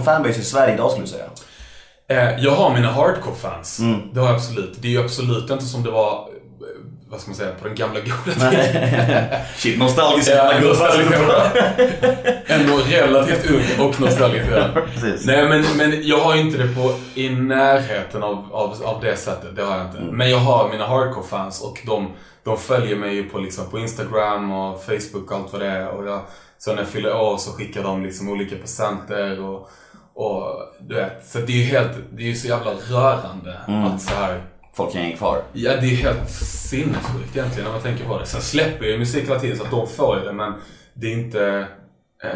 någon fanbase i Sverige idag skulle du säga? Eh, jag har mina hardcore-fans. Mm. Det har jag absolut. Det är ju absolut inte som det var, eh, vad ska man säga, på den gamla goda tiden. Shit, nostalgiska Ja, jävla gubbar. Ändå relativt ung och nostalgisk. Nej men, men jag har inte det på i närheten av, av, av det sättet. Det har jag inte. Mm. Men jag har mina hardcore-fans och de, de följer mig ju på, liksom, på Instagram och Facebook och allt vad det är. Och jag, så när jag fyller år så skickar de liksom olika presenter och, och du vet. Så det är ju helt, det är ju så jävla rörande Mm. att så här Folk hänger kvar. Ja, det är helt sinnessjukt egentligen när man tänker på det. Sen släpper jag ju musik hela tiden så att de får ju det, men det är inte... Eh,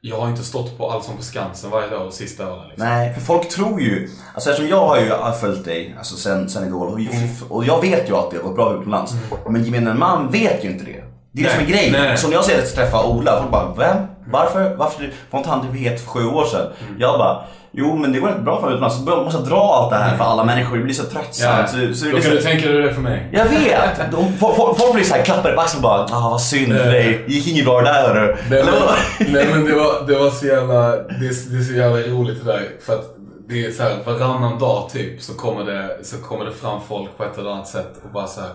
jag har inte stått på Allsång på Skansen varje dag de sista åren. Liksom. Nej, för folk tror ju, alltså eftersom jag har ju följt dig alltså sen, sen Idol och, Mm. och jag vet ju att det har gått bra utomlands. Men gemene man vet ju inte det. Det är det som är grejen. Så när jag säger att träffa Ola, folk bara vem? Varför? Varför var inte han typ het för sju år sedan? Mm. Jag bara Jo men det går inte bra för mig utomlands, så jag måste dra allt det här för alla människor, det blir så tröttsamt. Så, så det Då kan så... du tänka dig det för mig. Jag vet! De, folk, blir såhär klappar i axeln bara ah vad synd för dig, det gick inget bra där hörru. Nej, men, nej men det var, det var så jävla, det är, det är så jävla roligt det där. För att det är så här, varannan dag typ så kommer, det, så kommer det fram folk på ett eller annat sätt och bara så här.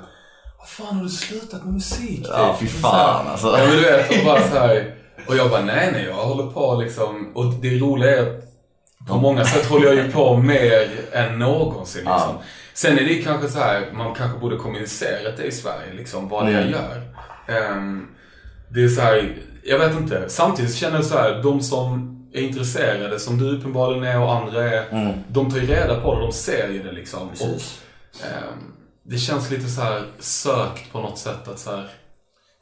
Vad fan har du slutat med musik? Typ. Ja, fy Så här. fan, alltså. Ja men du vet, och bara så här. Och jag bara nej nej jag håller på liksom. Och det roliga är att på många sätt håller jag ju på mer än någonsin liksom. Ja. Sen är det kanske så här, man kanske borde kommunicera det i Sverige liksom, vad det är jag Mm. gör. Ehm, det är så här, jag vet inte. Samtidigt känner jag så här, de som är intresserade, som du uppenbarligen är och andra är, Mm. de tar ju reda på det, de ser ju det liksom. Och, ehm, det känns lite så här sökt på något sätt att så här,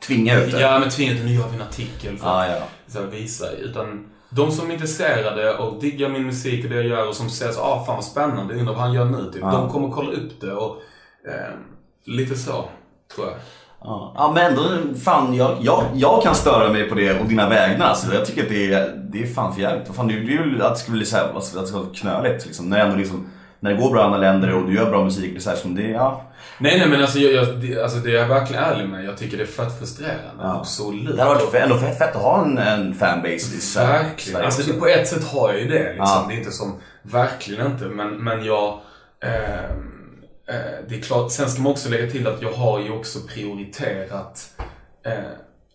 Tvinga ut det. ja men tvinga till nu gör vi en artikel för Ja, att ja. så visa. Utan de som är intresserade och diggar min musik och det jag gör och som säger så ah fan vad spännande, undrar vad han gör nu typ. Ja. De kommer kolla upp det och ehm, lite så, tror jag. Ja, ja men ändå, fan jag, jag, jag kan störa mig på det och dina vägnar. Alltså, jag tycker att det är, det är fan för jävligt. Fan, det är ju att det ska bli så här, att det ska vara knöligt liksom. När, ändå liksom, när det går bra i andra länder och du gör bra musik, så här, som det, ja. Nej nej men alltså, jag, jag, det, alltså det är jag verkligen ärlig med. Jag tycker det är fett frustrerande. Ja. Absolut. Det hade varit ändå fett, fett att ha en, en fanbase i Sverige. Verkligen. Sverige Alltså, det- på ett sätt har jag ju det. Liksom. Ja. Det är inte som, verkligen inte. Men, men jag... ehm, eh, det är klart, sen ska man också lägga till att jag har ju också prioriterat eh,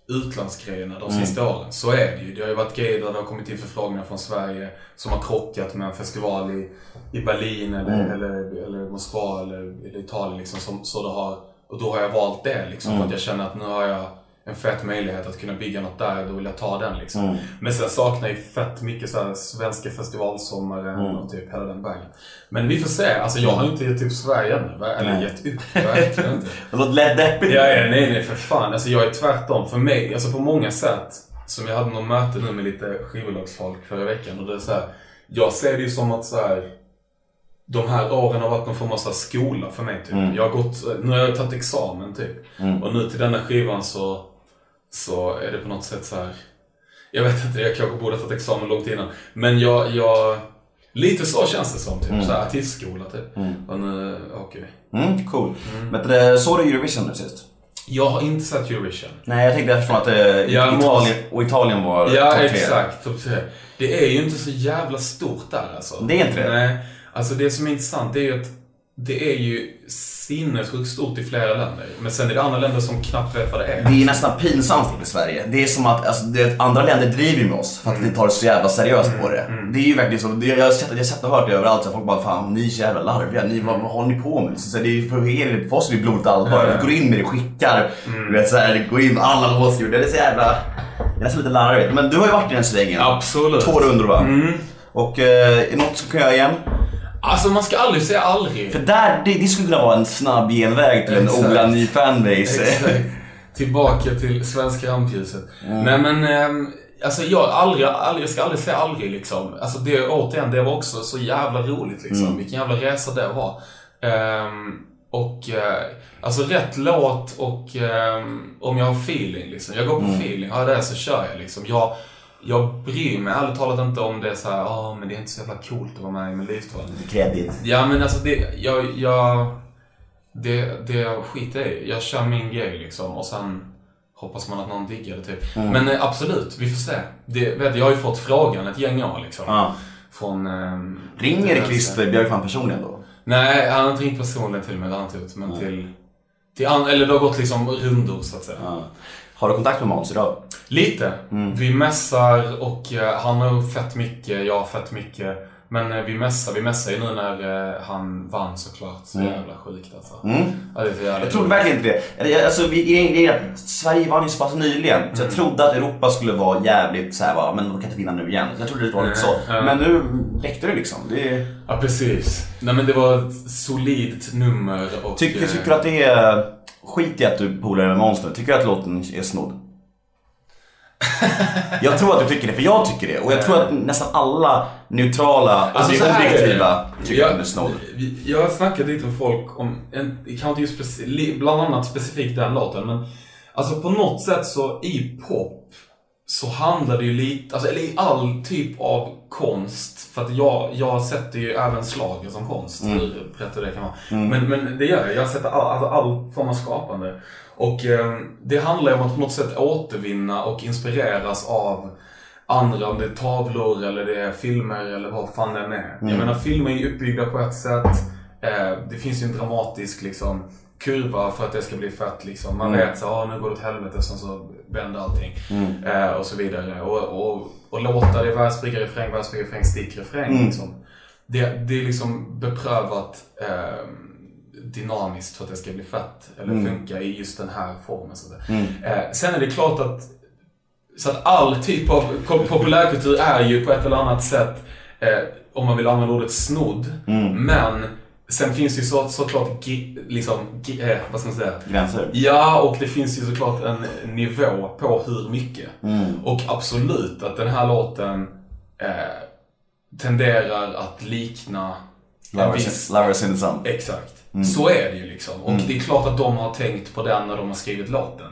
utlandsgrejerna de Mm. sista åren. Så är det ju. Det har ju varit grejer där det har kommit in förfrågningar från Sverige som har krockat med en festival i, i Berlin eller, Mm. eller, eller Moskva eller, eller Italien. Liksom, som, så det har, och då har jag valt det liksom, Mm. för att jag känner att nu har jag en fet möjlighet att kunna bygga något där, då vill jag ta den liksom. Mm. Men sen saknar jag ju fett mycket så här svenska festivalsommaren Mm. och typ hela den vägen. Men vi får se. Alltså jag har inte gett upp Sverige ännu. Eller Nej. gett upp. Verkligen inte. Det låter lätt deppigt. Ja, ja, nej, nej för fan. Alltså jag är tvärtom. För mig, alltså på många sätt. Som jag hade något möte nu med lite skivbolagsfolk förra veckan. Och det är så här, jag ser det ju som att så här, de här åren har varit någon form av skola för mig. Typ. Mm. Jag har gått, nu har jag tagit examen typ. Mm. Och nu till denna skivan så, så är det på något sätt så här. Jag vet inte, jag kanske borde ha tagit examen långt innan. Men jag, jag lite så känns det som. Typ. Mm. Så här, artistskola typ. Mm. Och nu åker vi. Mm, cool. Men det, såg du Eurovision nu sist? Jag har inte sett Eurovision. Nej, jag tänkte eftersom att eh, Ja, Italien, och Italien var Ja, exakt. Topp tre. Det är ju inte så jävla stort där alltså. Det är inte det? Nej. Alltså det som är intressant det är ju att det är ju sinnessjukt stort i flera länder. Men sen är det andra länder som knappt vet vad det är. Det är nästan pinsamt i Sverige. Det är som att alltså, det, andra länder driver med oss för att vi tar det så jävla seriöst på det. Det är ju verkligen så. Jag, har sett, jag har sett och hört det överallt. Så folk bara fan ni är så jävla larviga. Ni, vad, vad håller ni på med? Så, så, det är, för, er, för oss är det blodigt allvar. Vi går in med det, skickar. Du vet, så här, går in med alla låsljud. Det är så jävla... Det är nästan lite larvigt. Men du har ju varit i den svängen. Absolut. Två rundor va? Och eh, något som kan göra igen? Alltså man ska aldrig säga aldrig. För där, det, det skulle kunna vara en snabb genväg till en Exakt. Ola ny fanbase. Exakt. Tillbaka till svenska rampljuset. Mm. Nej men, ehm, alltså jag, aldrig, aldrig, jag ska aldrig säga aldrig liksom. Alltså det, återigen, det var också så jävla roligt liksom. Mm. Vilken jävla resa det var. Ehm, och eh, alltså rätt låt och ehm, om jag har feeling liksom. Jag går på Mm. feeling. Har jag det så kör jag liksom. Jag, jag bryr mig ärligt talat inte om det är så här, ja men det är inte så jävla coolt att vara med i Melodifestivalen. Kredit. Ja men alltså det, jag, jag, det, det jag skiter i. Jag kör min grej liksom och sen hoppas man att någon diggar det typ. Mm. Men eh, absolut, vi får se. Det, vet, jag har ju fått frågan ett gäng år liksom. Ja. Från... ehm, Ringer Christer Björkman personligen då? Nej, han har inte ringt personligen till mig, det har han inte gjort. Men till... till an, eller det har gått liksom rundor så att säga. Ja. Har du kontakt med Måns idag? Lite. Mm. Vi mässar och eh, han har fett mycket, jag har fett mycket. Men eh, vi mässar, vi mässar ju nu när eh, han vann såklart. Så jävla sjukt alltså. Mm. Ja, det är så jävla Jag trodde verkligen inte det. Alltså, vi, att Sverige vann ju så pass nyligen. Så jag trodde att Europa skulle vara jävligt såhär, va, men de kan inte vinna nu igen. Jag trodde det var lite så. Men nu räckte det liksom. Det, Ja, precis. Nej men det var ett solidt nummer och... tycker, tycker du att det är... Skit i att du polare med nu. Tycker du att låten är snodd? jag tror att du tycker det, för jag tycker det. Och jag tror att nästan alla neutrala, alltså, så här är det. objektiva, tycker att den är jag, snodd. jag har snackat lite med folk om, en, kanske inte just bland annat specifikt den låten, men alltså på något sätt så i pop så handlar det ju lite, alltså, eller i all typ av konst, för att jag, jag sätter ju även slager som konst, hur rätt det kan vara. Men, men det gör jag, jag sätter all, alltså all form av skapande. Och eh, det handlar ju om att på något sätt återvinna och inspireras av andra, om det är tavlor eller det är filmer eller vad fan det än är. Jag menar, filmer är ju uppbyggda på ett sätt. Eh, det finns ju en dramatisk liksom, kurva för att det ska bli fett. Liksom. Man vet så ah, nu går det åt helvete, sen så vänder allting. Eh, och så vidare. Och, och, och låtar, det är versbrygga, refräng, versbrygga, refräng, stick, refräng. Liksom. Det, det är liksom beprövat eh, dynamiskt för att det ska bli fett. Eller funka i just den här formen. Så säga. eh, sen är det klart att så att all typ av populärkultur är ju på ett eller annat sätt, eh, om man vill använda ordet snodd. Men sen finns det ju så, såklart, liksom, eh, vad ska man säga? Gränser. Ja, och det finns ju såklart en nivå på hur mycket. Och absolut att den här låten eh, tenderar att likna Lovers, viss... in, lovers in the sun. Exakt. Så är det ju liksom. Och det är klart att de har tänkt på den när de har skrivit låten.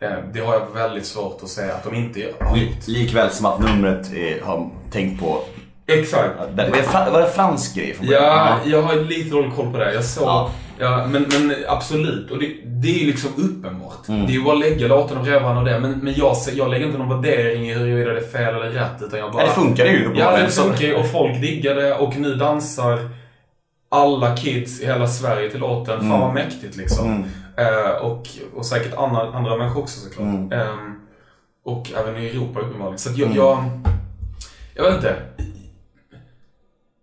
Eh, Det har jag väldigt svårt att säga att de inte har gjort. Likväl som att numret är, har tänkt på... Exakt. Det var, det fransk grej från början? Ja, jag har lite dålig koll på det. Jag såg... Ja. Ja. men, men absolut. Och det, det är ju liksom uppenbart. Det är ju bara att lägga låten och rävan och det. Men, men jag, ser- jag lägger inte någon värdering i huruvida det är fel eller rätt. Utan jag bara... Ja, det funkar ju Ja, det funkar ju och folk diggar det och nu dansar alla kids i hela Sverige till låten. Fan Mm. vad mäktigt liksom. Eh, och, och säkert andra, andra människor också såklart. Mm. Ehm, och även i Europa uppenbarligen. Så att jag, jag, jag vet inte.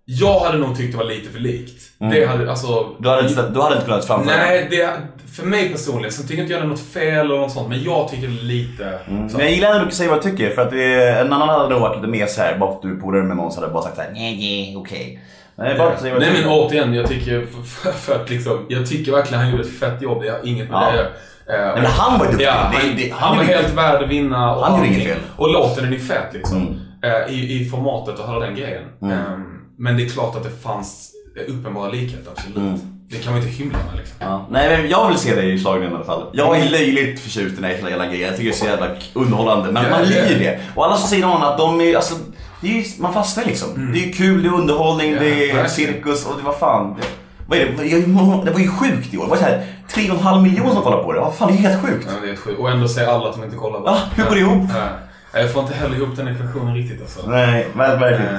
Jag hade nog tyckt det var lite för likt. Det hade, alltså... Du hade inte, du hade inte kunnat framföra Nej, det, för mig personligen, sen tycker inte jag det är något fel eller något sånt, men jag tycker det lite... så. Men jag gillar när du säger vad du tycker, för att det, en annan hade nog varit lite mer såhär, bara för att du polare med Måns hade bara sagt såhär, nej, nej, okej. Nej, bara säga vad du Nej men återigen, jag tycker, för, för, att liksom, jag tycker verkligen han gjorde ett fett jobb. Jag har inget med Ja. det Eh, men han var ju duktig. Ja, Det- han, det- han han var helt värd att vinna. Och Han gjorde inget fel. Och låten den är fet liksom. Mm. Eh, i, I formatet och hela den grejen. Eh, men det är klart att det fanns uppenbara likheter, absolut. Mm. Det kan man inte hymla med liksom. Ja. Nej men jag vill se dig i schlagern i alla fall. Jag är löjligt förtjust i den här hela grejen. Jag tycker det är så jävla underhållande. Men man det lider det. det. Och alla som säger någon att de är, alltså, det är ju, man fastnar liksom. Det är kul, det är underhållning, Ja, det är verkligen. cirkus och det var fan. Det, vad är det? Det var ju sjukt i år. Det var så här 3,5 miljoner som kollade på det. Vad fan, det är helt sjukt. Ja, det är ett sjukt. Och ändå säger alla att de inte kollar på Ja, hur går det ihop? Ja. Jag får inte heller ihop den ekvationen riktigt alltså. Nej, men verkligen.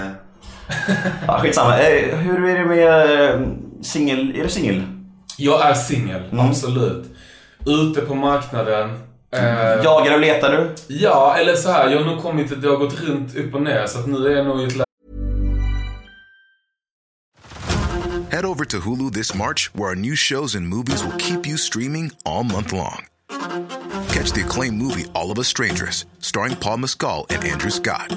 Ja, skitsamma. Eh, hur är det med eh, singel? Är du singel? Jag är singel, Mm. absolut. Ute på marknaden. Eh, Jagar och letar du? Ja, eller så här. Jag har nog kommit, det har gått runt upp och ner. Så att nu är jag nog i ett läge Head over to Hulu this March, where our new shows and movies will keep you streaming all month long. Catch the acclaimed movie All of Us Strangers, starring Paul Mescal and Andrew Scott.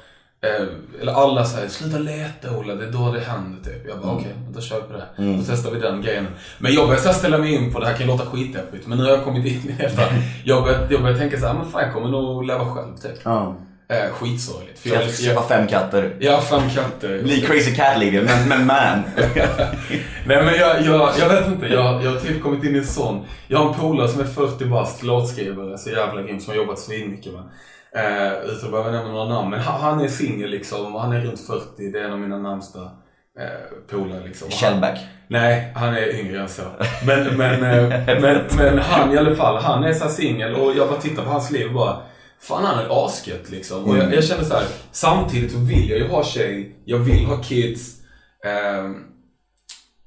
Eh, eller alla säger sluta leta Ola, det är då det händer typ. Jag bara okej, då kör vi på det. Då testar vi den grejen. Men jag här ställa mig in på, det här kan låta skitdeppigt, men nu har jag kommit in i det. Jag började, jag började tänka så här, men fan jag kommer nog leva själv typ. Ja. Eh, skitsorgligt. För jag, Skaffa skaffa fem katter. jag har fem katter. Bli crazy cat lady, men, men man. Nej men jag, jag, jag vet inte, jag, jag har typ kommit in i en sån. Jag har en polare som är 40 bast, låtskrivare, så jävla grym, som har jobbat svinmycket med. Eh, utan att behöva nämna några namn. Men han, han är singel liksom, han är runt 40. Det är en av mina närmsta eh, polare liksom. Shellback. Nej, han är yngre än så. Men, men, eh, men, men han i alla fall, han är så singel och jag bara tittar på hans liv och bara Fan han är asgött liksom. Och jag, jag känner så här, samtidigt vill jag ju ha tjej, jag vill ha kids. ehm,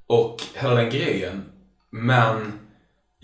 och hela den grejen. Men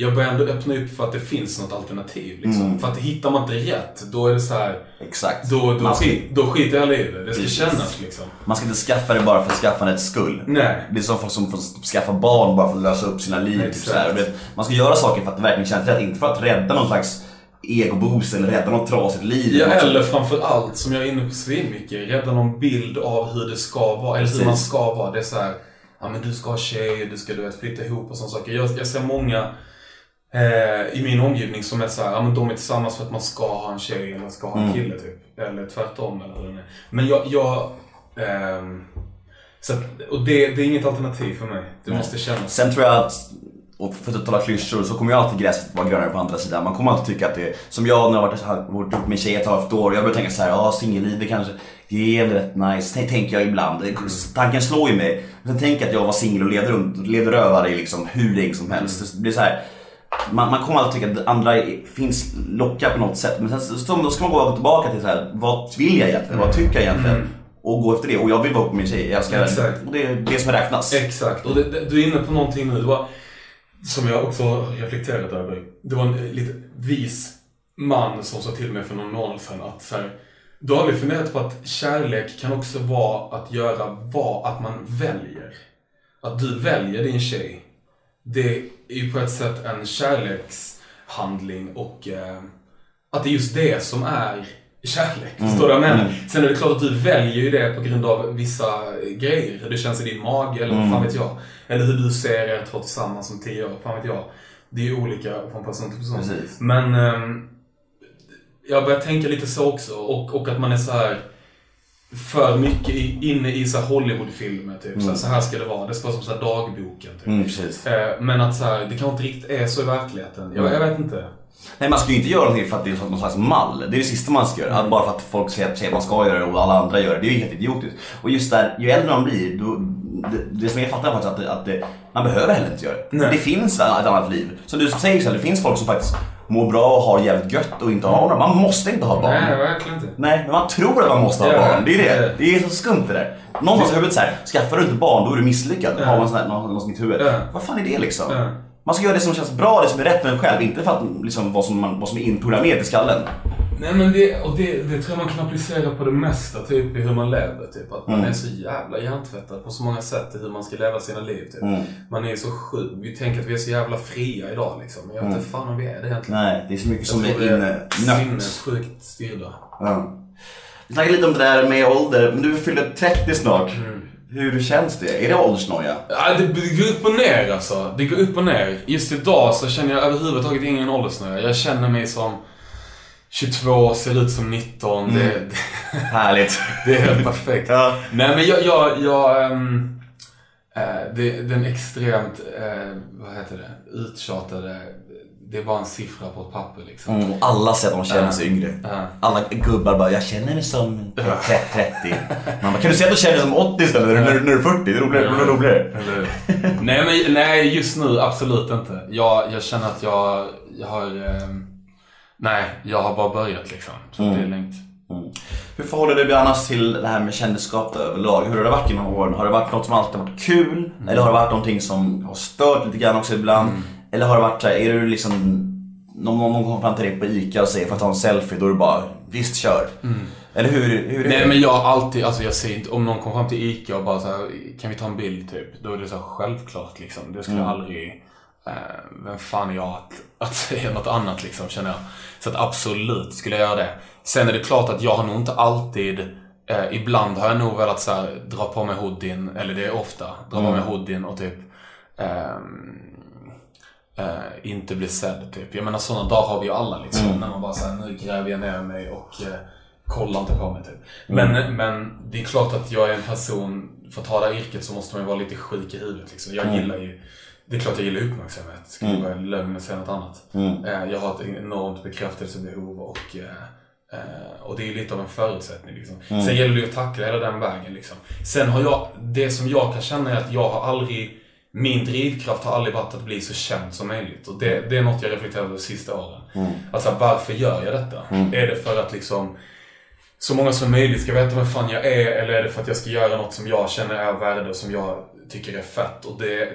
jag börjar ändå öppna upp för att det finns något alternativ. Liksom. För att hittar man inte rätt, då är det så här. Exakt. Då, då, ska, skit, då skiter jag i det. Det ska Precis. kännas liksom. man ska inte skaffa det bara för skaffandets skull. Nej. Det är som folk som får skaffa barn bara för att lösa upp sina liv. Typ, så här. Man ska göra saker för att det verkligen känns rätt, inte för att rädda någon slags egoboost eller rädda något trasigt liv. Ja, eller framför allt, som jag är inne på svinmycket, rädda någon bild av hur det ska vara, eller hur Precis. man ska vara. Det är så här, ja men du ska ha tjej, du ska du vet, flytta ihop och sådana saker. Jag, jag ser många eh, i min omgivning som är så här, ja men de är tillsammans för att man ska ha en tjej eller ska ha en kille typ. Eller tvärtom eller hur det är. Men jag, jag ehm, så att, och det, det är inget alternativ för mig. Det måste kännas. Sen tror jag att, och för att tala klyschor, så kommer ju alltid gräset vara grönare på andra sidan. Man kommer alltid tycka att det är, som jag när jag har varit, ihop med en tjej ett halvt år, jag börjar tänka så här, ja singellivet kanske, det är rätt nice, Tänk- tänker jag ibland. Det- Tanken slår ju mig. Sen tänker jag att jag var singel och levde runt, levde rövare i liksom hur länge som helst. Det blir så här, man, man kommer alltid tycka att andra finns, lockar på något sätt. Men sen så, då ska man gå tillbaka till så här, vad vill jag egentligen? Vad tycker jag egentligen? Och gå efter det. Och jag vill vara på min tjej, jag henne. Exakt. Och det är det som räknas. Exakt, och det, det, du är inne på någonting nu. Det var, som jag också reflekterat över. Det var en lite vis man som sa till mig för någon månad sedan att så här, du har aldrig funderat på att kärlek kan också vara att göra vad, att man väljer. Att du väljer din tjej. Det är ju på ett sätt en kärlekshandling och eh, att det är just det som är kärlek. Förstår du vad jag menar? Sen är det klart att du väljer ju det på grund av vissa grejer. Hur det känns i din mage eller vad fan vet jag. Eller hur du ser er två tillsammans om tio år. Fan vet jag. Det är ju olika från person till person. Precis. Men ehm, jag börjar tänka lite så också. Och, och att man är så här för mycket inne i så Hollywoodfilmer. Typ. Så, här, så här ska det vara. Det ska vara som så här dagboken. Typ. Mm. Eh, Men att så här, det kanske inte riktigt är så i verkligheten. Jag, jag vet inte. Nej man ska ju inte göra någonting för att det är någon slags mall. Det är det sista man ska göra. Att bara för att folk säger att man ska göra det och alla andra gör det. Det är ju helt idiotiskt. Och just där, ju äldre man blir, då, det, det som jag fattar faktiskt att, det, att det, man behöver heller inte göra det. Nej. Det finns ett annat liv. Som du säger så det finns folk som faktiskt mår bra och har jävligt gött och inte har några. Man måste inte ha barn. Nej, verkligen inte. Nej, men man tror att man måste ha Ja, barn. Det är det. Det är så skumt det där. Någonstans i huvudet såhär, skaffar du inte barn då är du misslyckad. Ja. Har man sån här, någonstans i mitt huvud. Ja. Vad fan är det liksom? Ja. Man ska göra det som känns bra, det som är rätt med en själv. Inte för att liksom, vad, som man, vad som är inprogrammerat i skallen. Nej men det, och det, det tror jag man kan applicera på det mesta typ i hur man lever. Typ. Att man Mm. är så jävla hjärntvättad på så många sätt i hur man ska leva sina liv. Typ. Mm. Man är så sjuk. Vi tänker att vi är så jävla fria idag liksom. Men jag vet inte fan om vi är det egentligen. Nej, det är så mycket som Jag tror är inne, sinnessjukt styrda. Ja. Vi snackade lite om det där med ålder, men du fyller 30 snart. Mm. Hur känns det? Är det åldersnoja? Ja, det, det går upp och ner alltså. Det går upp och ner. Just idag så känner jag överhuvudtaget ingen åldersnöja. Jag känner mig som 22, ser ut som 19. Det, det, Härligt. det är helt perfekt. Ja. Nej men jag, jag, jag ehm, eh, det, den extremt, eh, vad heter det, uttjatade, det är bara en siffra på ett papper liksom. Mm, alla säger att de känner sig yngre. Ja. Alla gubbar bara, jag känner mig som 30. Man bara, kan du säga att du känner dig som 80 istället när, du- när du är 40? Det är roligare. Är roligare. Nej, men, nej, just nu absolut inte. Jag, jag känner att jag, jag har... ehm, nej, jag har bara börjat liksom. Så det är lugnt. Mm. Hur förhåller du dig annars till det här med kändisskap överlag? Hur har det varit genom åren? Har det varit något som alltid varit kul? Eller har det varit någonting som har stört lite grann också ibland? Eller har det varit så här, är du liksom någon, någon kommer fram till dig på ICA och säger för att ta en selfie, då är du bara visst kör. Eller hur, hur Nej men jag har alltid, alltså jag säger inte, om någon kommer fram till ICA och bara så här, kan vi ta en bild typ? Då är det så självklart liksom. Det skulle jag aldrig, eh, vem fan är jag att, att säga något annat liksom känner jag. Så att absolut skulle jag göra det. Sen är det klart att jag har nog inte alltid, eh, ibland har jag nog velat så här, dra på mig hoodien, eller det är ofta, dra på mig hoodien och typ ehm, eh, inte bli sedd typ. Jag menar sådana dagar har vi ju alla liksom. När man bara säger nu gräver jag ner mig och eh, kolla inte på mig typ. Men, men det är klart att jag är en person, för att ha det här yrket så måste man ju vara lite sjuk i huvudet liksom. Jag gillar ju det är klart jag gillar uppmärksamhet. Skulle mm. vara lögn att säga något annat. Mm. Eh, jag har ett enormt bekräftelsebehov och, eh, eh, och det är lite av en förutsättning. Liksom. Mm. Sen gäller det att tackla hela den vägen. Liksom. Sen har jag, det som jag kan känna är att jag har aldrig min drivkraft har aldrig varit att bli så känd som möjligt. Och det, det är något jag reflekterat över de sista åren. Mm. Alltså varför gör jag detta? Mm. Är det för att liksom så många som möjligt ska veta vem fan jag är eller är det för att jag ska göra något som jag känner är värde och som jag tycker är fett? Och det,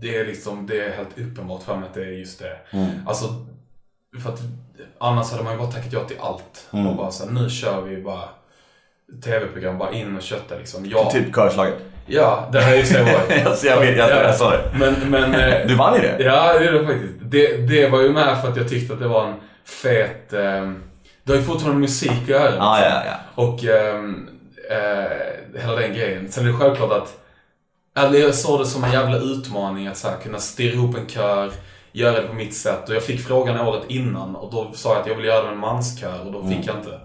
det är liksom, det är helt uppenbart för mig att det är just det. Mm. Alltså, för att annars hade man ju bara tackat ja till allt. Mm. Och bara så här, nu kör vi bara tv-program, bara in och kötta liksom. Ja, Typ körslaget. ja det har jag ju sett. Alltså, jag vet, jag, Ja. jag sa det. Men, men... eh, Du vann ju det. Ja, det är det faktiskt. Det, det var ju med för att jag tyckte att det var en fet... Eh, det har ju fortfarande musik att göra. Ja, ja, ja. Och ehm, eh, hela den grejen. Sen är det självklart att eller jag såg det som en jävla utmaning att så här, kunna styra ihop en kör, göra det på mitt sätt. Och jag fick frågan året innan och då sa jag att jag ville göra det med en manskör och då fick jag inte.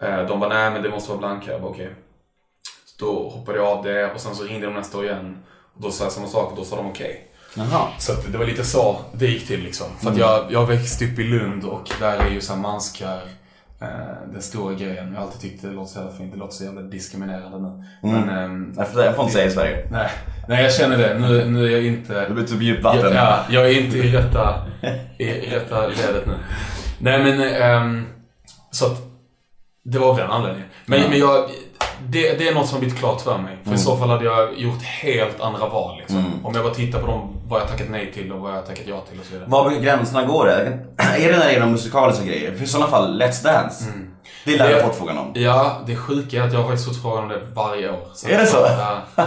Eh, de bara, nej men det måste vara blankkör. Jag bara, Okej. Så Då hoppade jag av det och sen så ringde de nästa år igen. Och då sa jag samma sak och då sa de okej. Jaha. Så det var lite så det gick till liksom. För att jag, jag växte upp i Lund och där är ju så här manskör den stora grejen. Jag har alltid tyckt det låter så jävla fint. Det låter så jävla diskriminerande nu. Men, ehm, Nej, för det får inte säga i Sverige. nej, nej, jag känner det. Nu, nu är jag inte... Det blir typ djupt vatten. Ja, jag är inte i rätta, i rätta ledet nu. Nej men, ehm, så att det var av den anledningen. Men, Ja. men jag, det, det är något som har blivit klart för mig. För Mm. i så fall hade jag gjort helt andra val. Liksom. Mm. Om jag bara tittar på dem, vad jag tackat nej till och vad jag tackat ja till och så vidare. Var gränserna går? Är är det när det är musikaliska grejer? För i sådana fall, Let's Dance. Det lär jag Det- fått frågan om. Ja, det sjuka är att jag har faktiskt fått frågan om det varje år. Så Är det så? Ja. Eh,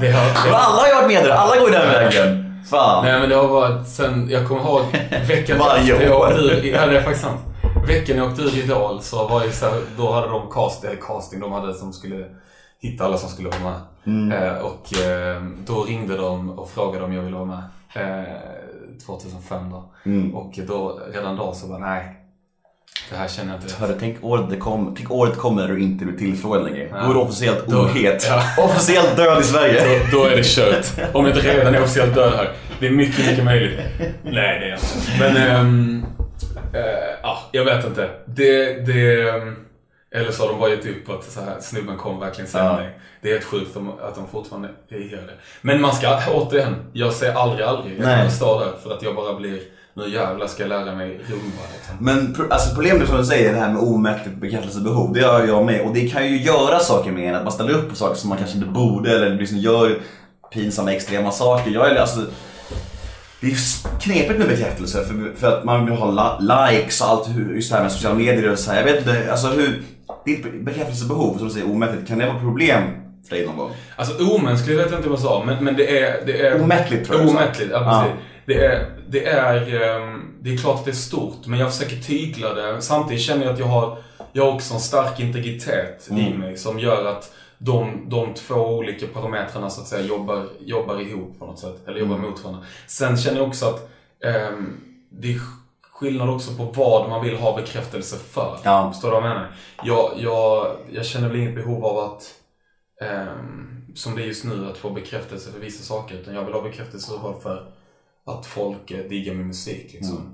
det har, det, alla har ju varit med där, alla går ju den vägen. Fan. Nej men det har varit sen, jag kommer ihåg veckan Varje efter jag år. ja det är faktiskt sant. Veckan jag åkte ur Idol så var det så här, då hade de cast, eller casting, de hade som skulle hitta alla som skulle vara med. Mm. Eh, och eh, då ringde de och frågade om jag ville vara med. Eh, 2005 då. Mm. Och då, redan då så bara nej. Det här känner jag inte. Hörru, tänk året, det kom, tänk året kommer när du inte blir tillfrågad längre. Ja. Då är du officiellt ohet. Ja. Officiellt död i Sverige. Då, då är det kört. Om jag inte redan är officiellt död här. Det är mycket, mycket möjligt. Nej, det är jag inte. Men, ehm, eh, ja, jag vet inte. Det, det, eller så har de bara gett upp att så här, snubben kommer verkligen säga Ja. Det är helt sjukt att de fortfarande gör det. Men man ska, återigen, jag säger aldrig aldrig. Jag kommer stå där för att jag bara blir, nu jävlar ska jag lära mig rumba liksom. Men alltså problemet som du säger, det här med omättligt bekräftelsebehov, det har jag med. Och det kan ju göra saker med en, att man ställer upp på saker som man kanske inte borde eller liksom gör pinsamma extrema saker. Jag är alltså... Det är knepigt med bekräftelse för, för att man vill ha likes och allt, just det här med sociala medier och så här. Jag vet inte, alltså hur... Ditt bekräftelsebehov, som du säger, omättligt, kan det vara problem för dig någon gång? Alltså omänskligt vet jag inte vad jag sa, men, men det är... Det är Omättligt tror jag. Omättligt, ja precis. Det är, det, är, ehm, det är klart att det är stort, men jag försöker tygla det. Samtidigt känner jag att jag har, jag har också en stark integritet i Mm. mig som gör att de, de två olika parametrarna så att säga jobbar, jobbar ihop på något sätt. Eller jobbar Mm. mot varandra. Sen känner jag också att ehm, det är skillnad också på vad man vill ha bekräftelse för. Ja. Förstår du vad jag menar? Jag, jag, jag känner väl inget behov av att ehm, som det är just nu, att få bekräftelse för vissa saker. Utan jag vill ha bekräftelse för att folk eh, diggar min musik. Liksom.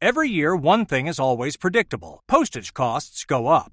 Every year, one thing is always predictable postage costs go up.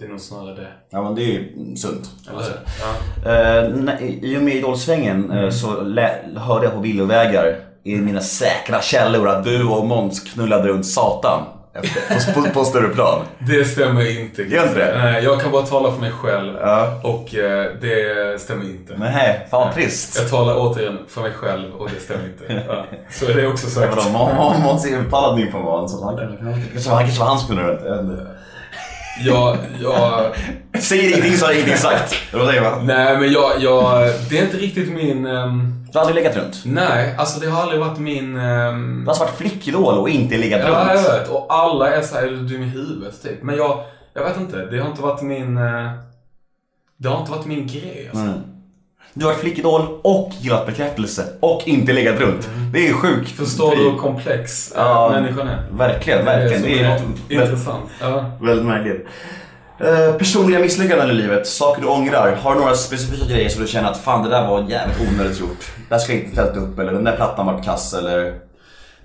Det är nog snarare det. Ja men det är ju sunt. Eller säga. Ja. Nej, I och med Idolsvängen eh, så lä- hörde jag på villovägar i mina säkra källor att du och Måns knullade runt Satan. Efter, på, på, på större plan. Det stämmer inte. Gör inte det? Nej, jag kan bara tala för mig själv. Ja. Och eh, det stämmer inte. Nej, fan trist. Jag talar återigen för mig själv och det stämmer inte. Ja. Så är det också sagt. Måns Måns är uttalad nymfoman så han kanske han kanske var hans kunde jag. Jag, Säger ingenting så har ingenting sagt. Eller vad säger man? nej men jag, jag, det är inte riktigt min... ehm, Du har aldrig legat runt? nej, alltså det har aldrig varit min... ehm, Du har varit flickidol och inte legat ja, jag runt. vet. Och alla är såhär, är du dum i huvudet typ. Men jag, jag vet inte. Det har inte varit min... eh, det har inte varit min grej alltså. Mm. Du har varit flickidol och gillat bekräftelse och inte legat runt. Det är sjukt. Förstår du hur komplex eh, Ja, människan är? Verkligen, verkligen. Det är, Det är något intressant. Ja. väldigt märkligt. Eh, personliga misslyckanden i livet, saker du ångrar. Har du några specifika grejer som du känner att fan det där var jävligt onödigt gjort. Det här ska jag inte ställt upp eller den där plattan var kass eller...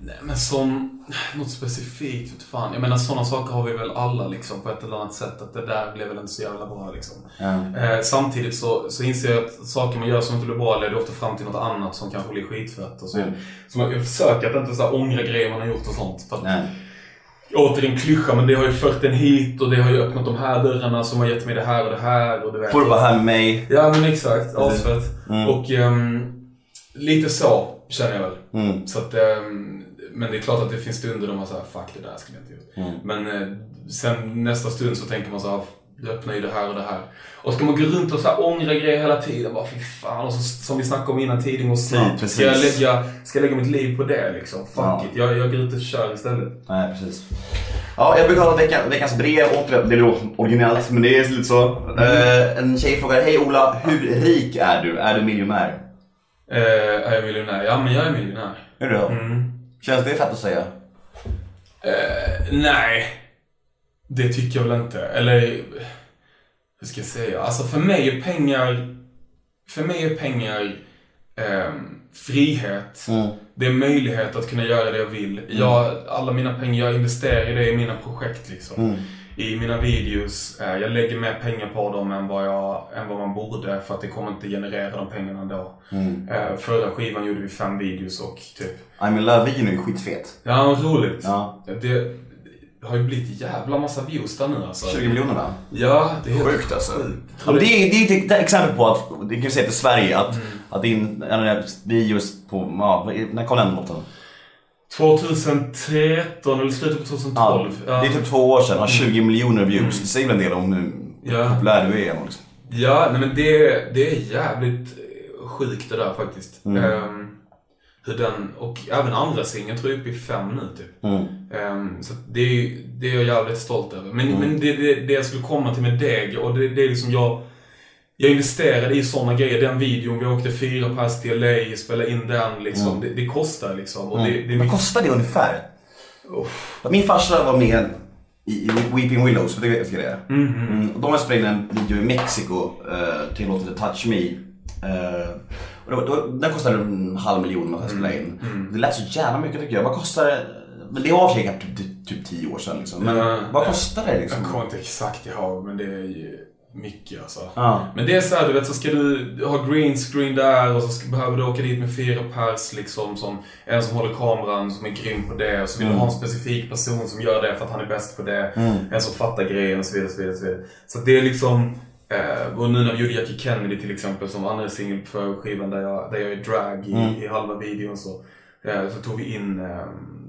Nej men som, något specifikt, vet fan. Jag menar sådana saker har vi väl alla liksom på ett eller annat sätt. Att det där blev väl inte så jävla bra liksom. Ja. Eh, samtidigt så, så inser jag att saker man gör som inte blir bra leder ofta fram till något annat som kanske blir skitfett. Och så, Mm. så man, jag försöker att inte så här ångra grejer man har gjort och sånt. För att, Nej. återigen klyscha, men det har ju fört en hit och det har ju öppnat de här dörrarna som har gett mig det här och det här. Och du vet. Får du vara här med mig? Ja men exakt, asfett. Mm. Och ehm, lite så känner jag väl. Mm. Så att, ehm, men det är klart att det finns stunder då man säger fuck det där skulle jag inte gjort. Mm. Men eh, sen nästa stund så tänker man så här, du öppnar ju det här och det här. Och ska man gå runt och så här ångra grejer hela tiden, bara fy fan. Och så, som vi snackade om innan, tiden går snabbt. Precis. Ska jag, lägga, ska jag lägga mitt liv på det liksom? Fuck Ja. it, jag, jag går ut och kör istället. Nej, precis. Ja, jag brukar ha veckan, veckans brev och det då originellt, men det är lite så. Eh, en tjej frågar, hej Ola, hur rik är du? Är du miljonär? Eh, är jag miljonär? Ja men jag är miljonär. Är du det? Mm. Känns det fett att säga? Eh, nej. Det tycker jag väl inte. Eller, hur ska jag säga? Alltså för mig är pengar, för mig är pengar ehm, frihet. Mm. Det är möjlighet att kunna göra det jag vill. Jag, alla mina pengar, jag investerar i det i mina projekt liksom. Mm. I mina videos. Eh, jag lägger mer pengar på dem än vad, jag, än vad man borde för att det kommer inte generera de pengarna ändå. Mm. Eh, förra skivan gjorde vi fem videos och typ I'm in love-videon är ju skitfet. Ja, roligt. Ja. Det har ju blivit jävla massa views där nu alltså. 20 miljoner va? Ja, det är helt Sjukt alltså. Ja, det är det är ett exempel på att, det kan ju säga till Sverige, att, att din en av dina videos på, ja, när kom den låten? 2013 eller slutet på 2012. Ja, det är typ två år sedan, har 20 miljoner views. Det säger väl en del om hur Ja. populär du är. Liksom. Ja, nej men det, det är jävligt eh, sjukt det där faktiskt. Mm. Ehm, hur den, och även andra singeln tror jag är uppe i fem nu typ. Mm. Ehm, så det, är- det är jag jävligt stolt över. Men, men det, det, det jag skulle komma till med Deg, och det, det är liksom jag... Jag investerade i sådana grejer. Den videon, vi åkte fyra pass till LA, spelade in den liksom. Det, det kostar liksom. Och det, det är Vad mycket... kostar det ungefär? Min farsa var med i Weeping Willows, det vet jag det är. Mm. Och de har spelat in en video i Mexiko eh, till låten Touch Me. Eh, och då, då, den kostade en halv miljon att spela in. Det lät så jävla mycket tycker jag. Vad kostar det? Men det var säkert typ, typ, typ tio år sedan liksom. Men Ja. vad kostar det liksom? Jag kommer inte exakt ihåg, men det är ju mycket alltså. Ja. Men det är så här, du vet, så ska du ha green screen där och så ska, behöver du åka dit med fyra pers liksom. Som, en som håller kameran, som är grym på det. Och så vill du ha en specifik person som gör det för att han är bäst på det. En som fattar grejen och så vidare. Så, vidare, så, vidare. så det är liksom... Eh, och nu när vi gjorde Jackie Kennedy till exempel som andra singel för skivan där jag, där jag är drag i, i halva videon så, eh, så tog vi in eh,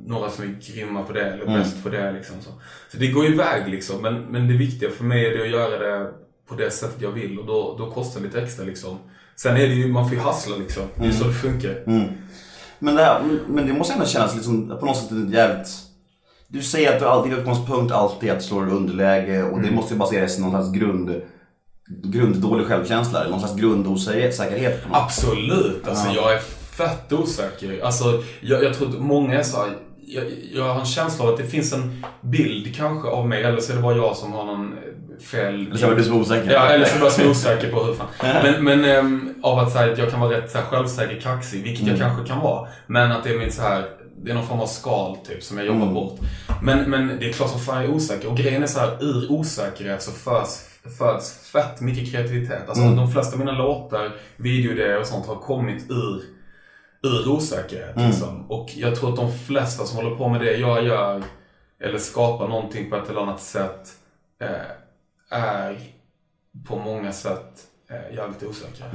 några som är grymma på det eller bäst på det. Liksom, så. så det går iväg liksom. Men, men det viktiga för mig är det att göra det på det sättet jag vill och då, då kostar det lite extra liksom. Sen är det ju, man får ju hassla liksom. Det är så det funkar. Men det, här, men det måste ändå kännas liksom, på något sätt jävligt... Du säger att du alltid, din utgångspunkt alltid är att slå i underläge och det måste ju baseras i någon slags grund, grunddålig självkänsla, eller någon slags grundosäkerhet. på något. Absolut. Alltså jag är fett osäker. Alltså jag, jag tror att många är så här, jag, jag har en känsla av att det finns en bild kanske av mig, eller så är det bara jag som har någon fel... Eller så är du så osäker. Ja, eller så är jag så osäker på hur fan. Men, men äm, av att säga att jag kan vara rätt så här, självsäker, kaxig, vilket Mm. jag kanske kan vara. Men att det är mitt så här, det är någon form av skal typ som jag jobbar Mm. bort. Men, men det är klart som fan jag är osäker. Och grejen är så här, ur osäkerhet så föds, föds fett mycket kreativitet. Alltså Mm. de flesta av mina låtar, videoidéer och sånt har kommit ur ur osäkerhet. Mm. Liksom. Och jag tror att de flesta som håller på med det jag gör eller skapa någonting på ett eller annat sätt eh, är på många sätt eh, jävligt osäkra.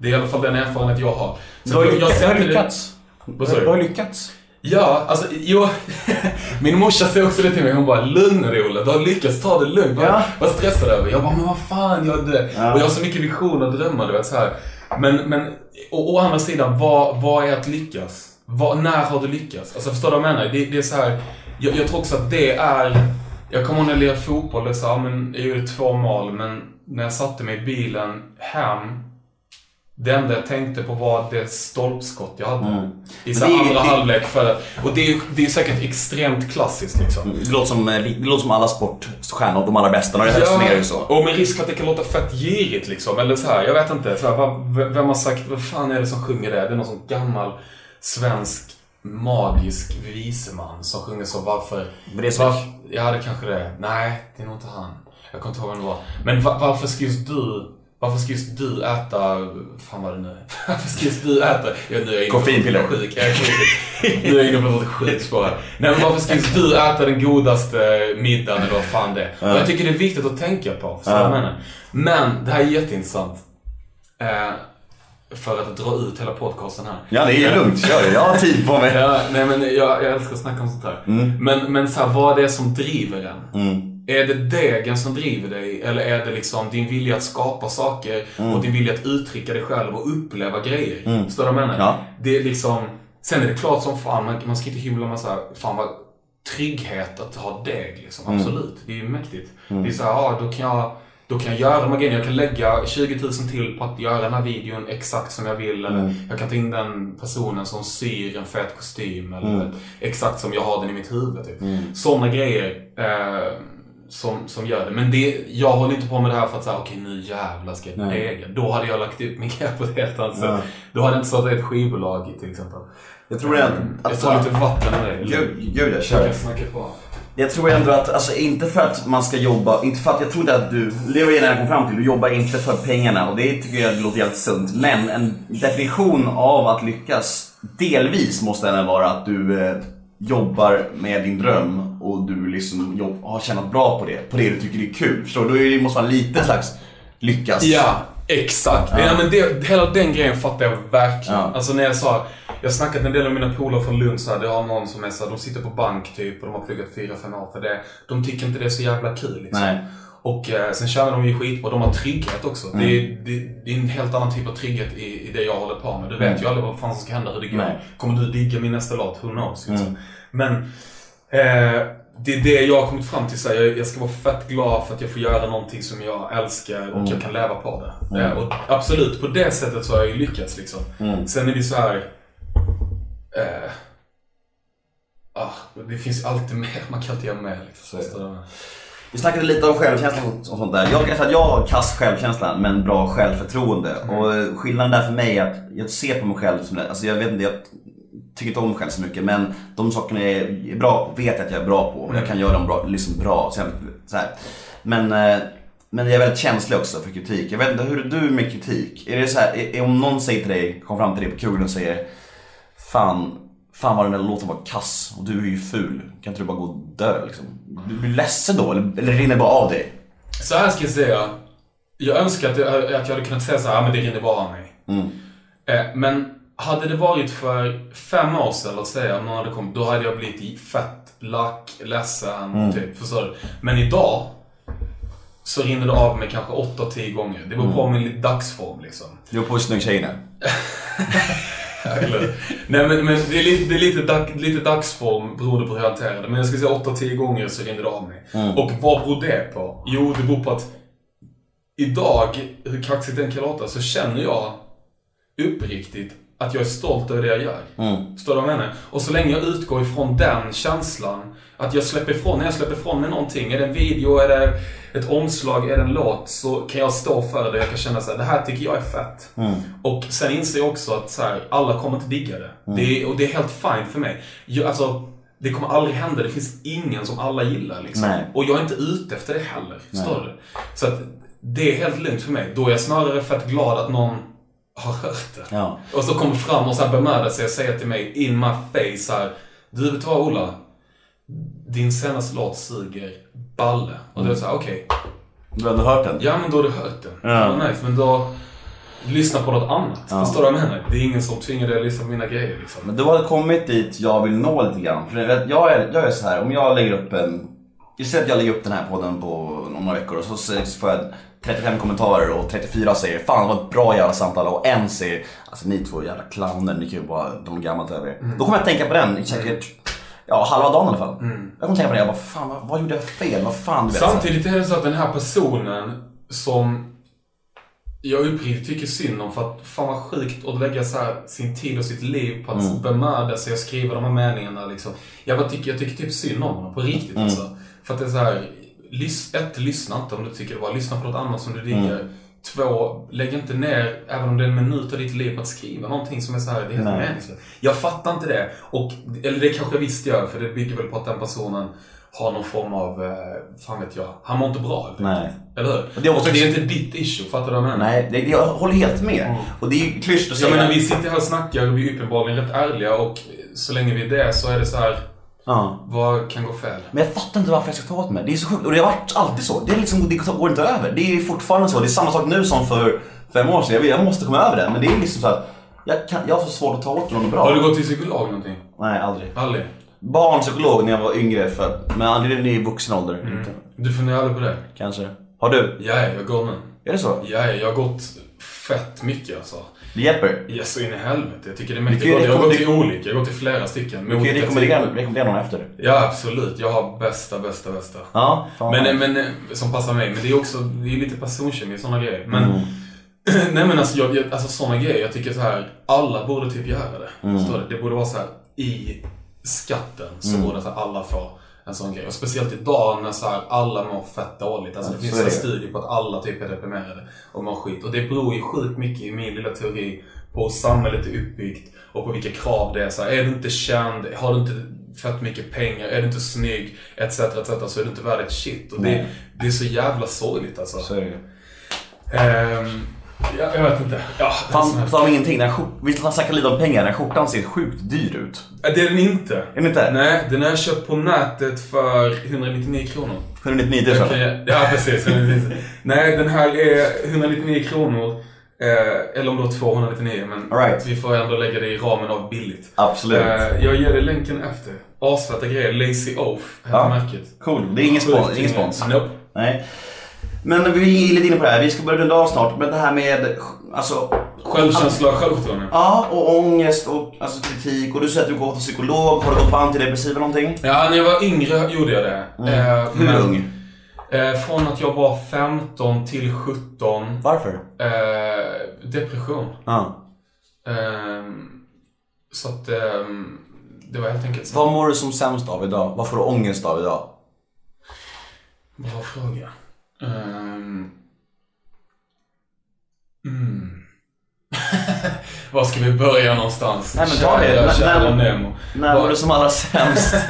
Det är i alla fall den erfarenhet jag har. Så Du har, jag- jag du ser har lyckats. Vad sa du? Du har lyckats. Ja, alltså jo. Min morsa säger också det till mig. Hon bara, lugn Olle. Du har lyckats ta det lugnt. Vad, Ja. vad stressad över? Jag bara, men vad fan gör du? Ja. Och jag har så mycket visioner och drömmar, du vet så här. Men, men å, å andra sidan, vad, vad är att lyckas? Vad, när har du lyckats? Alltså förstår du vad jag menar? Det, det är så här. Jag, jag tror också att det är... Jag kommer ihåg när jag lirade fotboll. Det så här, men jag gjorde två mål, men när jag satte mig i bilen hem det enda jag tänkte på var det stolpskott jag hade. I så Mm. Är ju- andra det- halvlek. För, och det är det är säkert extremt klassiskt liksom. Det låter som, eh, det låter som alla sportstjärnor, de allra bästa. När det resonerar ju så. och med risk för att det kan låta fett girigt liksom. Eller så här, jag vet inte. Så här, vem har sagt, vad fan är det som sjunger det? Det är någon sån gammal svensk magisk viseman som sjunger så varför... Vreeswijk. varför ja, det kanske det är. Nej, det är nog inte han. Jag kommer inte ihåg vem det var. Men va, varför ska just du varför ska just du äta, fan vad det nu är. Varför ska just du äta, ja, nu är jag Koffeinpiller. sjuk. Jag är sjuk. Nu är jag inne på något sjukt spår här. Nej men varför ska just du äta den godaste middagen eller vad fan det är. Och jag tycker det är viktigt att tänka på. Förstår du vad jag menar? Men det här är jätteintressant. Eh, för att dra ut hela podcasten här. Ja, det är lugnt. Kör. Jag har tid på mig. Ja, nej men jag, jag älskar att snacka om sånt här. Men, men så här, vad är det som driver en? Är det degen som driver dig? Eller är det liksom din vilja att skapa saker och din vilja att uttrycka dig själv och uppleva grejer? Förstår du vad jag menar? Ja. Det är liksom, sen är det klart som fan, man, man ska inte hymla med så här, fan vad trygghet att ha deg liksom. Absolut, det är ju mäktigt. Det är så här, ja då kan jag då kan jag göra grejerna. Jag kan lägga 20 000 till på att göra den här videon exakt som jag vill. Eller jag kan ta in den personen som syr en fet kostym. Eller exakt som jag har den i mitt huvud. Typ. Sådana grejer eh, som, som gör det. Men det, jag håller inte på med det här för att säga okej nu jävlar ska jag dega. Då hade jag lagt ut min grej på ett helt annat sätt. Då hade jag inte startat ett skivbolag till exempel. Jag tror det är Jag att... tar lite vatten med dig. Gud, gud jag Jag kör. kan snacka på. Jag tror ändå att, alltså inte för att man ska jobba, inte för att jag trodde att du, det var när jag kom fram till, du jobbar inte för pengarna och det tycker jag låter jävligt sunt. Men en definition av att lyckas, delvis måste den vara att du eh, jobbar med din dröm och du liksom jobb, har tjänat bra på det, på det du tycker är kul. Förstår du? Då det måste vara lite slags lyckas. Ja, exakt. Ja. men det, hela den grejen fattar jag verkligen. Ja. Alltså när jag sa, jag har snackat med en del av mina polare från Lund så här, det har någon som är så här, de sitter på bank typ och de har pluggat 4-5 år för det. De tycker inte det är så jävla kul liksom. Nej. Och eh, sen tjänar de ju skitbra, de har trygghet också. Mm. Det, är, det, det är en helt annan typ av trygghet i, i det jag håller på med. Du vet ju aldrig vad fan som ska hända, hur det går. Mm. Nej. Kommer du digga min nästa låt? Who knows? Liksom. Mm. Men eh, det är det jag har kommit fram till. Så jag, jag ska vara fett glad för att jag får göra någonting som jag älskar och Mm. jag kan leva på det. Eh, och absolut, på det sättet så har jag ju lyckats liksom. Mm. Sen är det så här... Eh, ah, det finns alltid mer, man kan alltid göra mer. Liksom. Du? Vi snackade lite om självkänsla och sånt där. Jag kan säga att jag har kass självkänsla men bra självförtroende. Och eh, skillnaden där för mig är att jag ser på mig själv som, alltså jag vet inte, jag tycker inte om mig själv så mycket men de sakerna jag är bra på vet jag att jag är bra på och jag kan göra dem bra, liksom bra. Så så här. Men, eh, men jag är väldigt känslig också för kritik. Jag vet inte, hur är du med kritik? Är det så här, är, är om någon säger till dig, kommer fram till dig på krogen och säger Fan, fan vad den där låten var kass och du är ju ful. Kan inte du bara gå och dö liksom? Du blir ledsen då eller, eller rinner det bara av dig? Så här ska jag säga. Jag önskar att jag, att jag hade kunnat säga så här, "Ja, men det rinner bara av mig. Eh, men hade det varit för fem år sedan, låt säga, om någon hade kommit, då hade jag blivit fett lack, ledsen, typ. Förstår du? Men idag så rinner det av mig kanske 8-10 gånger. Det beror på min dagsform liksom. Du var på hur snygg tjejen är. Eller, nej men, men det är, lite, det är lite, dag, lite dagsform beroende på hur jag hanterar det. Men jag skulle säga 8-10 gånger så rinner det av mig. Och vad beror det på? Jo, det beror på att idag, hur kaxigt den kan låta, så känner jag uppriktigt att jag är stolt över det jag gör. Förstår du vad jag menar? Och så länge jag utgår ifrån den känslan, att jag släpper ifrån, när jag släpper ifrån mig någonting, är det en video, är det ett omslag, är det en låt, så kan jag stå för det. Jag kan känna så här, det här tycker jag är fett. Och sen inser jag också att så här, alla kommer inte digga det. det är, och det är helt fine för mig. Jag, alltså, det kommer aldrig hända. Det finns ingen som alla gillar. Liksom. Nej. Och jag är inte ute efter det heller. Förstår du? Så att det är helt lugnt för mig. Då är jag snarare fett glad att någon har hört det. Ja. Och så kommer fram och så här bemödar sig och säger till mig in my face här. Du vet vad Ola? Din senaste låt suger balle. Och det är såhär, okej. Du har ändå hört den? Ja men då har du hört den. Ja. Ja. Nice. Men då, lyssna på något annat. Ja. Förstår du vad jag menar? Det är ingen som tvingar dig att lyssna på mina grejer liksom. Men du har kommit dit jag vill nå lite grann. För jag är, jag är så här, om jag lägger upp en... Jag säger att jag lägger upp den här podden på några veckor och så, får jag 35 kommentarer och 34 säger Fan det var ett bra jävla samtal och en säger Alltså ni två jävla clowner, ni kan ju bara de gammalt över er. Då kommer jag tänka på den i säkert Ja, halva dagen i alla fall. Jag kommer tänka på det, jag bara fan vad, vad gjorde jag fel? Vad fan du vet. Samtidigt är det så att den här personen som jag uppriktigt tycker synd om för att fan vad sjukt att lägga så här sin tid och sitt liv på att Mm. bemöda sig och skriva de här meningarna liksom. Jag, bara tycker, jag tycker typ synd om honom på riktigt Mm. alltså. För att det är så här, lys, ett, lyssna inte om du tycker det var, lyssna på något annat som du diggar. Mm. Två, lägg inte ner, även om det är en minut av ditt liv, på att skriva någonting som är så här, det är helt meningslöst. Jag fattar inte det. Och, eller det kanske jag visst gör, för det bygger väl på att den personen har någon form av, eh, fan vet jag, han mår inte bra helt Nej. Eller hur? Och det är också- det är inte ditt issue, fattar du vad jag menar? Nej, det, jag håller helt med. Och det är ju klyschigt att Jag säga. menar, vi sitter här och snackar och vi är uppenbarligen rätt ärliga och så länge vi är det så är det så här, Ja. vad kan gå fel? Men jag fattar inte varför jag ska ta åt mig. Det är så sjukt. Och det har varit alltid så. Det, är liksom, det går inte över. Det är fortfarande så. Det är samma sak nu som för fem år sedan. Jag, vet, jag måste komma över det. Men det är liksom så att jag, kan, jag har så svårt att ta åt mig något bra. Har du gått till psykolog någonting? Nej, aldrig. Aldrig? Barnpsykolog när jag var yngre. För, men aldrig i vuxen ålder. Mm. Inte. Du funderar aldrig på det? Kanske. Har du? Ja, jag går nu. Är det så? Ja, jag har gått fett mycket alltså. Det hjälper? Ja, så in i helvete. Jag tycker det är mäktigt. Jag har gått till olika. Jag har gått till flera stycken. Du kan ju rekommendera, rekommendera någon efter. Ja, absolut. Jag har bästa, bästa, bästa. Ja. Men, men, som passar mig. Men det är också det är lite personkemi och sådana grejer. Men, Mm. nej men alltså, jag, alltså sådana grejer. Jag tycker så här. Alla borde typ göra det. Mm. Förstår du? Det borde vara så här i skatten så borde så här, alla få en sån grej. Och speciellt idag när så här, alla mår fett dåligt. Alltså, det Ja, finns en studie på att alla typ är deprimerade och mår skit. Och det beror ju sjukt mycket i min lilla teori på hur samhället är uppbyggt och på vilka krav det är. Så här, är du inte känd, har du inte fett mycket pengar, är du inte snygg, etc. etc. så är du inte värd ett shit. Och det, det är så jävla sorgligt alltså. Så är det ju. Jag, jag vet inte. Ja, är Fan, om ingenting. Den här skjort, vi snackar lite om pengar. Den här skjortan ser sjukt dyr ut. Det är den inte. Är den inte? Nej, den har jag köpt på nätet för 199 kronor. 199 000. Jag kan ge- Ja, precis. 199. Nej, den här är 199 kronor. Eh, eller om det var 299, men All right. vi får ändå lägga det i ramen av billigt. Absolut. Eh, jag ger dig länken efter. Asfeta grejer. Lazy Oaf heter Ja. märket. Cool. Det är ingen spons. Ingen spons. Nope. Nej. Men vi är lite inne på det här. Vi ska börja runda av snart. Men det här med alltså, Självkänsla och självförtroende. Ja, och ångest och alltså, kritik. Och du säger att du går till psykolog. Har du gått på antidepressiva någonting? Ja, när jag var yngre gjorde jag det. Eh, Hur men- ung? Eh, från att jag var 15 till 17. Varför? Eh, depression. Ehm, så att ehm, det var helt enkelt så. Vad mår du som sämst av idag? Vad får du ångest av idag? Bra fråga. Ehm, mm. Var ska vi börja någonstans? Nej, men ta det. Kära, Nemo. När mår du som allra sämst?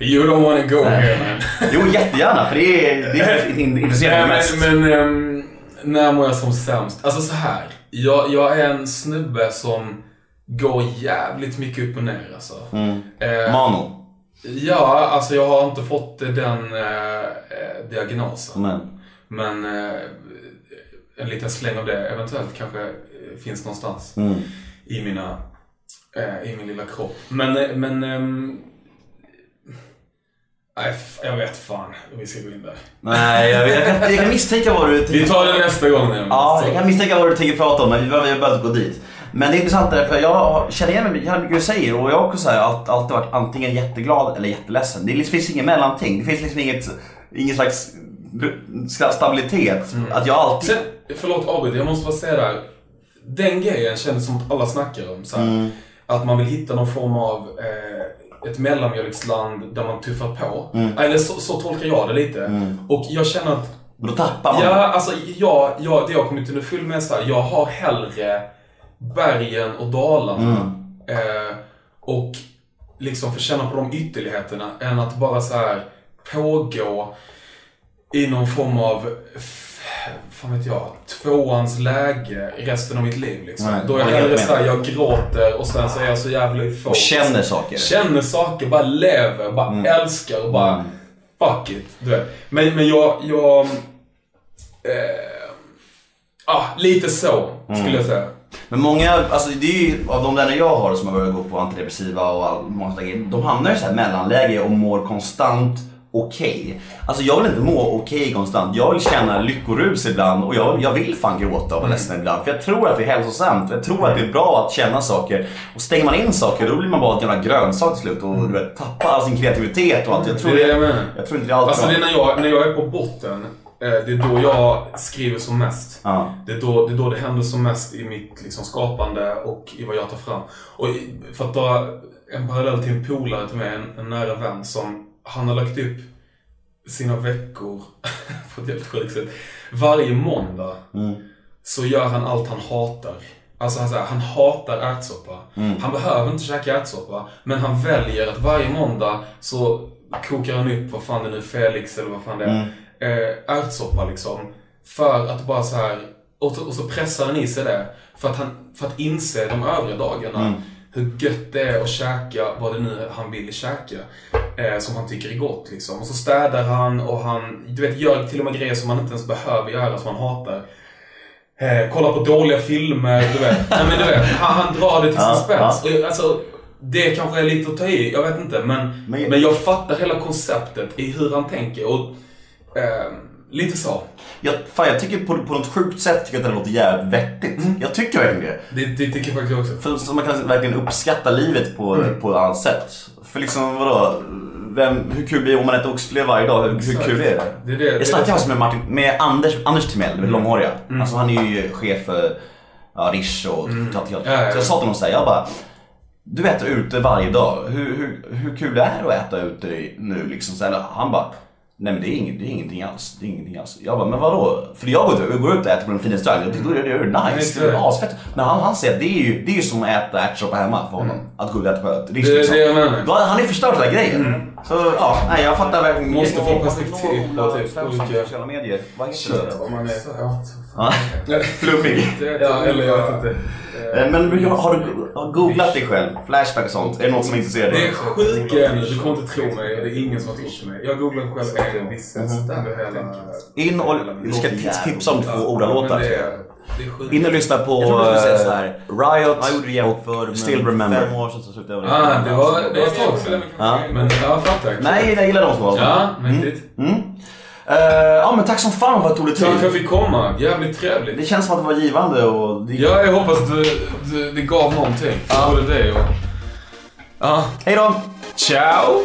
You don't wanna go here man. jo, jättegärna. För det är det intresserar mig mest. Nej, men, men ehm, när mår jag som sämst? Alltså så här. Jag, jag är en snubbe som går jävligt mycket upp och ner alltså. Mm. Eh, Mano. Ja, alltså jag har inte fått den eh, eh, diagnosen. Men. Men eh, en liten släng av det eventuellt kanske eh, finns någonstans Mm. i mina eh, i min lilla kropp. Men, men ehm, Nej, jag vet fan om vi ska gå in där. Nej, jag, jag, kan, jag kan misstänka vad du... Vi tar det nästa gång. Ja, jag kan misstänka vad du tänker prata om, men vi behöver bara gå dit. Men det är intressant där, för jag känner igen mig i mycket du säger och jag har också så här, allt- alltid varit antingen jätteglad eller jätteledsen. Det liksom- finns inget mellanting. Det finns liksom inget, ingen slags stabilitet. Att jag alltid... Sen, förlåt avbryt, jag måste bara säga där. Den grejen känns som att alla snackar om. Så här, Mm. Att man vill hitta någon form av eh, ett mellanmjölksland där man tuffar på. Mm. Eller så, så tolkar jag det lite. Och jag känner att Då tappar man. Ja, alltså jag, jag, det jag kommit underfund med är så här, jag har hellre bergen och dalarna. Eh, och liksom få känna på de ytterligheterna än att bara så här pågå i någon form av fan vet jag, tvåans läge resten av mitt liv liksom. Nej, Då är jag hellre såhär, jag gråter och sen så är jag så jävla euforisk. Och känner saker. Känner saker, bara lever, bara Mm. älskar och bara Mm. fuck it. Du vet. Men, men jag, jag... Eh, ah, lite så Mm. skulle jag säga. Men många, alltså det är ju av de vänner jag har som har börjat gå på antidepressiva och all, många sådana grejer, de hamnar i så här mellanläge och mår konstant okej. Alltså jag vill inte må okej konstant. Jag vill känna lyckorus ibland och jag, jag vill fan gråta och vara Mm. ledsen ibland. För jag tror att det är hälsosamt. Jag tror att det är bra att känna saker. Och stänger man in saker då blir man bara ett jävla grönsak till slut och du vet, tappar all sin kreativitet och allt. Jag tror, Det jag jag tror inte det är allt Alltså bra. det är när jag, när jag är på botten, det är då jag skriver som mest. Ja. Det är, då, det är då det händer som mest i mitt liksom, skapande och i vad jag tar fram. Och för att dra en parallell till en polare till mig, en, en nära vän som, han har lagt upp sina veckor på ett helt sjukt sätt. Varje måndag så gör han allt han hatar. Alltså han, säger, han hatar ärtsoppa. Han behöver inte käka ärtsoppa. Men han väljer att varje måndag så kokar han upp, vad fan det nu är, Felix eller vad fan det är. Eh, ärtsoppa liksom. För att bara så här och så, och så pressar han i sig det. För att, han, för att inse de övriga dagarna hur gött det är att käka vad det nu är han vill käka. Eh, som han tycker är gott liksom. Och så städar han och han du vet, gör till och med grejer som han inte ens behöver göra, som han hatar. Eh, kollar på dåliga filmer, du vet. Nej, men du vet han, han drar det till sin spets. Och, alltså, det kanske är lite att ta i, jag vet inte. Men, Men- men, jag fattar hela konceptet i hur han tänker. Och, eh, lite så. Jag, fan, jag tycker på, på något sjukt sätt tycker jag att det låter jävligt vettigt. Jag tycker verkligen det. Det, det tycker faktiskt jag också. För så man kan verkligen uppskatta livet på, på ett annat sätt. För liksom vadå? Vem, hur kul blir det om man äter oxfilé varje dag? Hur, hur kul är det? Det det- jag snackade faktiskt med, Martin, med Anders, Anders Timell, mm. långhåriga. Alltså han är ju chef för ja, Rish och mm. Så jag sa till honom såhär, jag bara Du äter ute varje dag. Hur, hur, hur kul är det att äta ute nu liksom? Så han bara Nej men det är, inget, det är ingenting alls. Det är ingenting alls. Jag bara, men vadå? För jag går ut, går ut och äter på den fina restaurangen. Jag tycker det är nice. det är Det det. är asfett. Men han, han säger att det är ju, det är ju som att äta ärtsoppa hemma för honom. Att gå ut och äta på Det liksom. det jag menar. Då Han är förstört hela grejen. Så ja, nej jag fattar verkligen. Måste få perspektiv på typ olika- sociala medier. Vad heter det? Om man är... Flummig. ja eller jag vet inte. Eh, Men har du har du googlat dig själv? Flashback och sånt? Är det något som intresserar Det är ämnen, du kommer inte tro mig. Det är ingen som har trott mig. Jag googlade själv en viss under hela... In och vi ska tipsa om två oralåtar. är, är sjukt. In och lyssna på Jag eh. Riot Jag gjorde det jämt för och Still Remember. fem år sedan så slutade jag med Ah, det var, det var ett tag sedan. Men ja, fattar. Nej, jag gillar de två. Ja, mäktigt. Eh, ja men tack som fan för att du tog dig Tack för att jag tid. fick komma. Jävligt trevligt. Det känns som att det var givande och... Det... Ja, jag hoppas att det, det, det gav någonting. För både dig och... Ja. Hej då! Ciao!